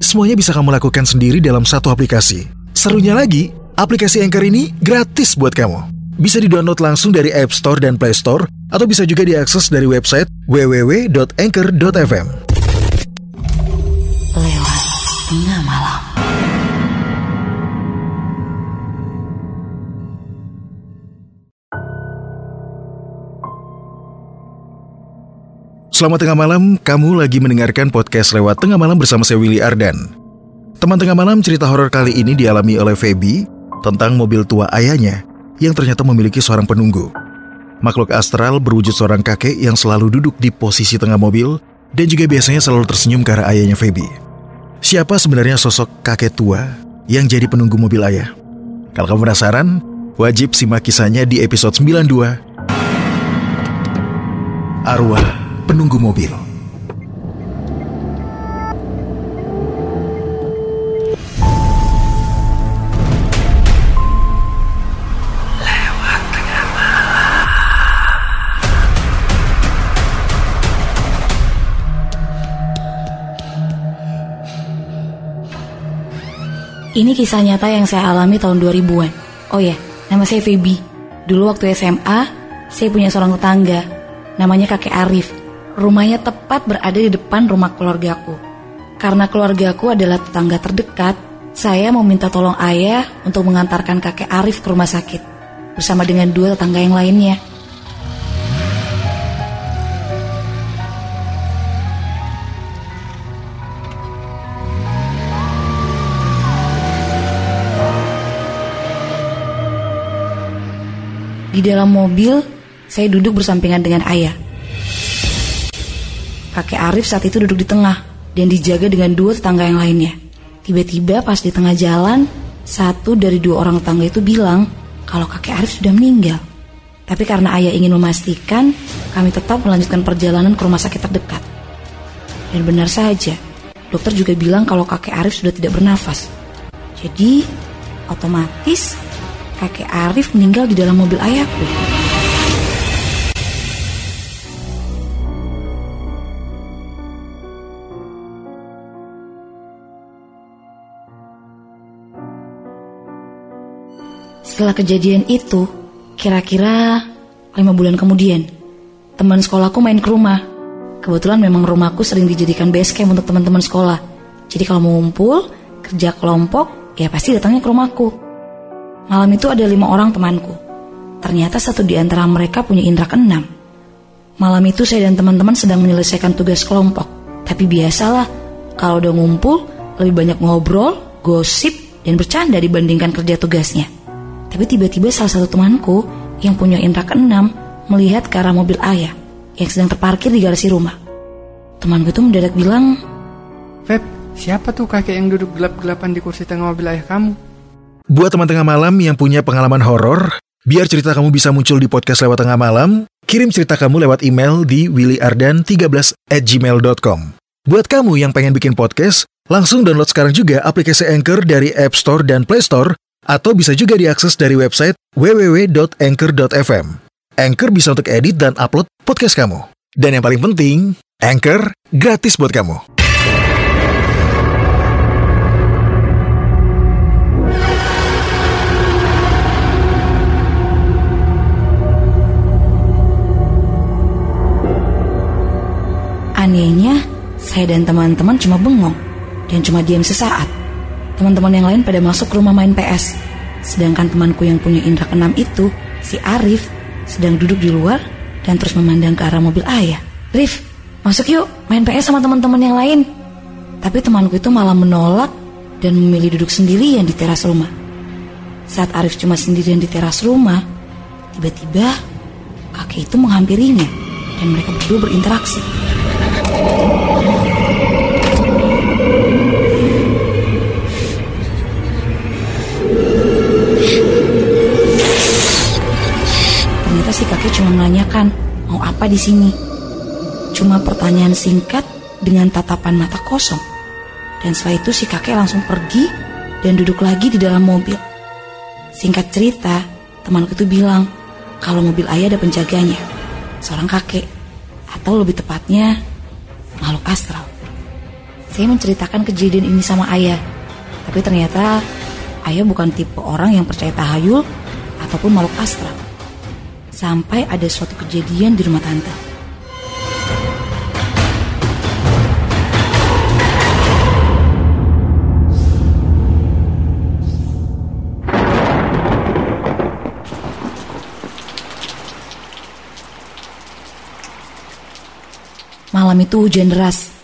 semuanya bisa kamu lakukan sendiri dalam satu aplikasi. Serunya lagi, aplikasi Anchor ini gratis buat kamu. Bisa di-download langsung dari App Store dan Play Store, atau bisa juga diakses dari website www.anchor.fm. Selamat tengah malam, kamu lagi mendengarkan podcast lewat tengah malam bersama saya Willy Ardan. Teman tengah malam cerita horor kali ini dialami oleh Feby tentang mobil tua ayahnya yang ternyata memiliki seorang penunggu. Makhluk astral berwujud seorang kakek yang selalu duduk di posisi tengah mobil dan juga biasanya selalu tersenyum ke arah ayahnya Feby. Siapa sebenarnya sosok kakek tua yang jadi penunggu mobil ayah? Kalau kamu penasaran, wajib simak kisahnya di episode 92 Arwah Penunggu Mobil. Ini kisah nyata yang saya alami tahun 2000-an. Oh ya, nama saya Feby. Dulu waktu SMA, saya punya seorang tetangga. Namanya kakek Arif. Rumahnya tepat berada di depan rumah keluargaku. Karena keluargaku adalah tetangga terdekat, saya mau minta tolong ayah untuk mengantarkan kakek Arif ke rumah sakit. Bersama dengan dua tetangga yang lainnya. Di dalam mobil, saya duduk bersampingan dengan ayah. Kakek Arif saat itu duduk di tengah dan dijaga dengan dua tetangga yang lainnya. Tiba-tiba pas di tengah jalan, satu dari dua orang tetangga itu bilang kalau kakek Arif sudah meninggal. Tapi karena ayah ingin memastikan, kami tetap melanjutkan perjalanan ke rumah sakit terdekat. Dan benar saja, dokter juga bilang kalau kakek Arif sudah tidak bernafas. Jadi, otomatis kakek Arif meninggal di dalam mobil ayahku. Setelah kejadian itu, kira-kira lima bulan kemudian, teman sekolahku main ke rumah. Kebetulan memang rumahku sering dijadikan base camp untuk teman-teman sekolah. Jadi kalau mau ngumpul, kerja kelompok, ya pasti datangnya ke rumahku. Malam itu ada lima orang temanku. Ternyata satu di antara mereka punya indera keenam. Malam itu saya dan teman-teman sedang menyelesaikan tugas kelompok. Tapi biasalah, kalau udah ngumpul, lebih banyak ngobrol, gosip, dan bercanda dibandingkan kerja tugasnya. Tapi tiba-tiba salah satu temanku yang punya indera keenam melihat ke arah mobil ayah yang sedang terparkir di garasi rumah. Temanku itu mendadak bilang, Feb, siapa tuh kakek yang duduk gelap-gelapan di kursi tengah mobil ayah kamu? Buat teman tengah malam yang punya pengalaman horor, biar cerita kamu bisa muncul di podcast lewat tengah malam, kirim cerita kamu lewat email di willyardan13 at gmail.com. Buat kamu yang pengen bikin podcast, langsung download sekarang juga aplikasi Anchor dari App Store dan Play Store, atau bisa juga diakses dari website www.anchor.fm. Anchor bisa untuk edit dan upload podcast kamu. Dan yang paling penting, Anchor gratis buat kamu. Anehnya, saya dan teman-teman cuma bengong dan cuma diam sesaat. Teman-teman yang lain pada masuk rumah main PS. Sedangkan temanku yang punya indera keenam itu, si Arif, sedang duduk di luar dan terus memandang ke arah mobil ayah. Rif, masuk yuk main PS sama teman-teman yang lain. Tapi temanku itu malah menolak dan memilih duduk sendirian di teras rumah. Saat Arif cuma sendirian di teras rumah, tiba-tiba kakek itu menghampirinya dan mereka berdua berinteraksi. Di sini. Cuma pertanyaan singkat dengan tatapan mata kosong. Dan setelah itu si kakek langsung pergi dan duduk lagi di dalam mobil. Singkat cerita, temanku itu bilang kalau mobil ayah ada penjaganya, seorang kakek, atau lebih tepatnya makhluk astral. Saya menceritakan kejadian ini sama ayah, tapi ternyata ayah bukan tipe orang yang percaya tahayul ataupun makhluk astral. Sampai ada suatu kejadian di rumah tante. Malam itu hujan deras,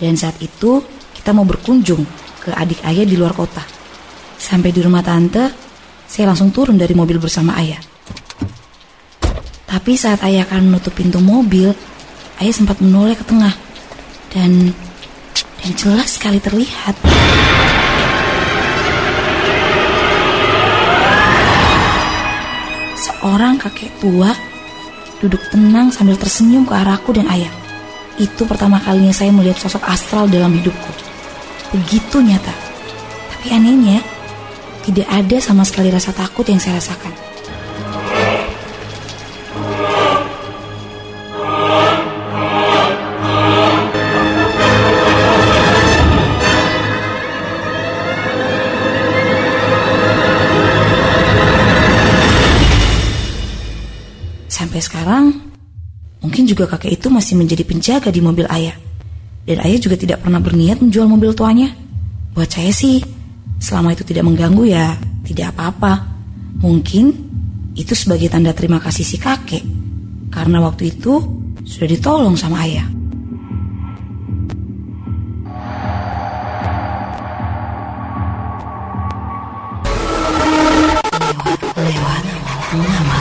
dan saat itu kita mau berkunjung ke adik ayah di luar kota. Sampai di rumah tante, saya langsung turun dari mobil bersama ayah. Tapi saat ayah akan menutup pintu mobil, ayah sempat menoleh ke tengah. Dan dan jelas sekali terlihat. Seorang kakek tua duduk tenang sambil tersenyum ke arahku dan ayah. Itu pertama kalinya saya melihat sosok astral dalam hidupku. Begitu nyata. Tapi anehnya, tidak ada sama sekali rasa takut yang saya rasakan. Sampai sekarang, mungkin juga kakek itu masih menjadi penjaga di mobil ayah. Dan ayah juga tidak pernah berniat menjual mobil tuanya. Buat saya sih, selama itu tidak mengganggu ya tidak apa-apa. Mungkin itu sebagai tanda terima kasih si kakek. Karena waktu itu sudah ditolong sama ayah. Lewat tengah malam.